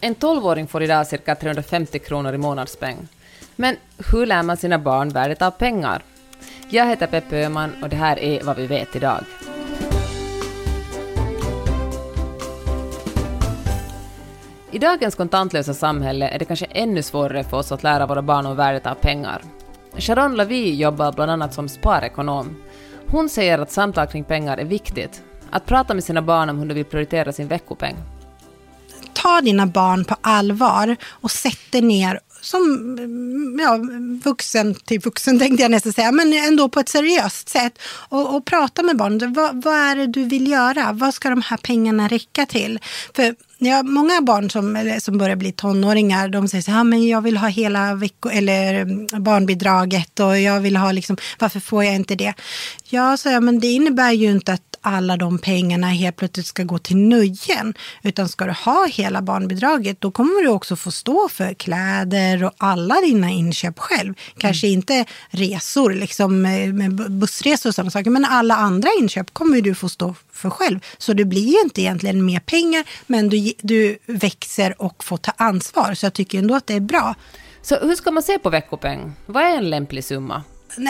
En tolvåring får idag cirka 350 kronor i månadspeng. Men hur lär man sina barn värdet av pengar? Jag heter Peppe Öhman och det här är vad vi vet idag. I dagens kontantlösa samhälle är det kanske ännu svårare för oss att lära våra barn om värdet av pengar. Sharon Lavi jobbar bland annat som sparekonom. Hon säger att samtal kring pengar är viktigt. Att prata med sina barn om hur de vill prioritera sin veckopeng tar dina barn på allvar och sätter ner som ja, vuxen till vuxen tänkte jag nästan säga, men ändå på ett seriöst sätt. Och, och prata med barnen. Vad, vad är det du vill göra? Vad ska de här pengarna räcka till? För Ja, många barn som, som börjar bli tonåringar, de säger så här, men jag vill ha hela vecko, eller mm, barnbidraget och jag vill ha liksom, varför får jag inte det? Ja, så jag, men det innebär ju inte att alla de pengarna helt plötsligt ska gå till nöjen. Utan ska du ha hela barnbidraget då kommer du också få stå för kläder och alla dina inköp själv. Kanske mm. inte resor, liksom med bussresor och sådana saker. Men alla andra inköp kommer du få stå för själv. Så det blir ju inte egentligen mer pengar men du, du växer och får ta ansvar. Så jag tycker ändå att det är bra. Så hur ska man se på veckopeng? Vad är en lämplig summa?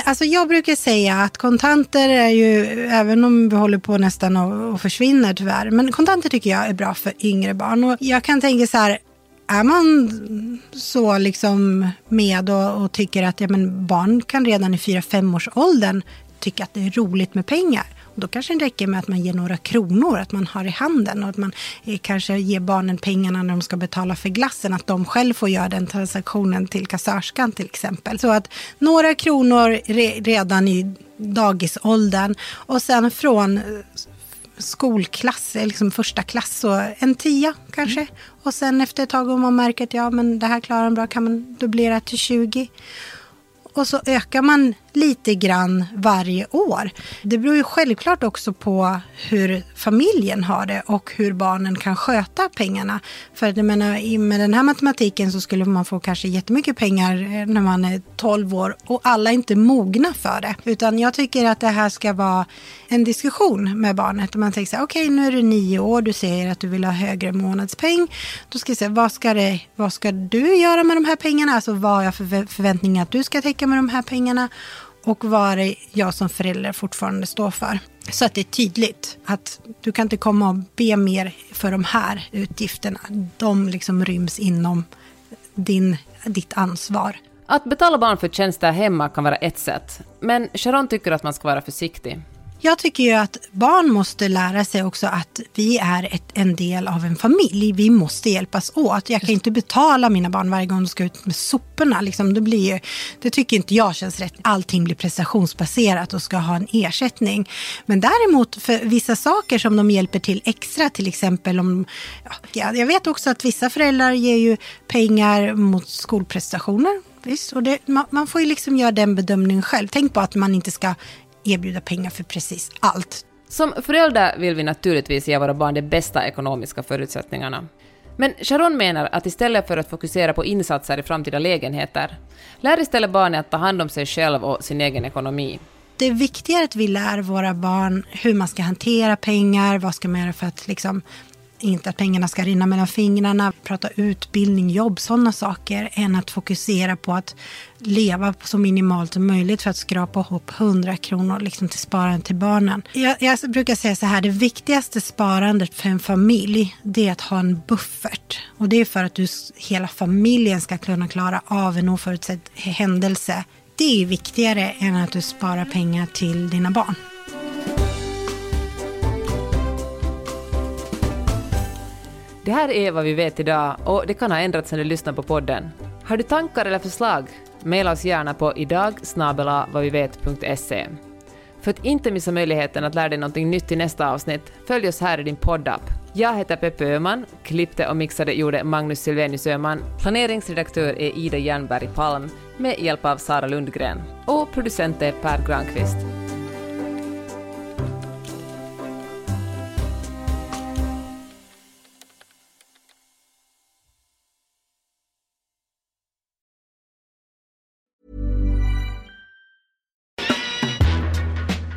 Alltså jag brukar säga att kontanter är ju, även om vi håller på nästan och försvinner tyvärr, men kontanter tycker jag är bra för yngre barn. Och jag kan tänka så här, är man så liksom med och, och tycker att ja, men barn kan redan i 4-5 års åldern tycka att det är roligt med pengar. Då kanske det räcker med att man ger några kronor, att man har i handen och att man eh, kanske ger barnen pengarna när de ska betala för glassen, att de själv får göra den transaktionen till kassörskan till exempel. Så att några kronor re redan i dagisåldern och sen från eh, skolklass, liksom första klass, så en tia kanske. Mm. Och sen efter ett tag om man märker att ja, men det här klarar man bra, kan man dubblera till 20. Och så ökar man lite grann varje år. Det beror ju självklart också på hur familjen har det och hur barnen kan sköta pengarna. För jag menar, med den här matematiken så skulle man få kanske jättemycket pengar eh, när man är 12 år och alla är inte mogna för det. Utan jag tycker att det här ska vara en diskussion med barnet. Man tänker så här, okej okay, nu är du nio år, du säger att du vill ha högre månadspeng. Då ska jag säga, vad ska, det, vad ska du göra med de här pengarna? Alltså vad har jag för förväntningar att du ska täcka med de här pengarna? Och vad är det jag som förälder fortfarande står för? Så att det är tydligt att du kan inte komma och be mer för de här utgifterna. De liksom ryms inom din, ditt ansvar. Att betala barn för tjänster hemma kan vara ett sätt, men Sharon tycker att man ska vara försiktig. Jag tycker ju att barn måste lära sig också att vi är ett, en del av en familj. Vi måste hjälpas åt. Jag kan inte betala mina barn varje gång de ska ut med soporna. Liksom, det, blir ju, det tycker inte jag känns rätt. Allting blir prestationsbaserat och ska ha en ersättning. Men däremot för vissa saker som de hjälper till extra, till exempel om... Ja, jag vet också att vissa föräldrar ger ju pengar mot skolprestationer. Visst, och det, man, man, får ju liksom göra den bedömningen själv. Tänk på att man inte ska erbjuda pengar för precis allt. Som föräldrar vill vi naturligtvis ge våra barn de bästa ekonomiska förutsättningarna. Men Sharon menar att istället för att fokusera på insatser i framtida lägenheter, lär istället barnet att ta hand om sig själv och sin egen ekonomi. Det är viktigare att vi lär våra barn hur man ska hantera pengar, vad ska man göra för att liksom inte att pengarna ska rinna mellan fingrarna, prata utbildning, jobb, sådana saker, än att fokusera på att leva så minimalt som möjligt för att skrapa ihop 100 kronor liksom till sparande till barnen. Jag, jag, brukar säga så här, det viktigaste sparandet för en familj, det är att ha en buffert. Och det är för att du, hela familjen ska kunna klara av en oförutsedd händelse. Det är viktigare än att du sparar pengar till dina barn. Det här är vad vi vet idag och det kan ha ändrats när du lyssnar på podden. Har du tankar eller förslag? Maila oss gärna på idag För att inte missa möjligheten att lära dig något nytt i nästa avsnitt, följ oss här i din poddapp. Jag heter Peppe Öhman, klippte och mixade gjorde Magnus Silvenius Öhman, planeringsredaktör är Ida Jernberg Palm med hjälp av Sara Lundgren och producent är Per Granqvist.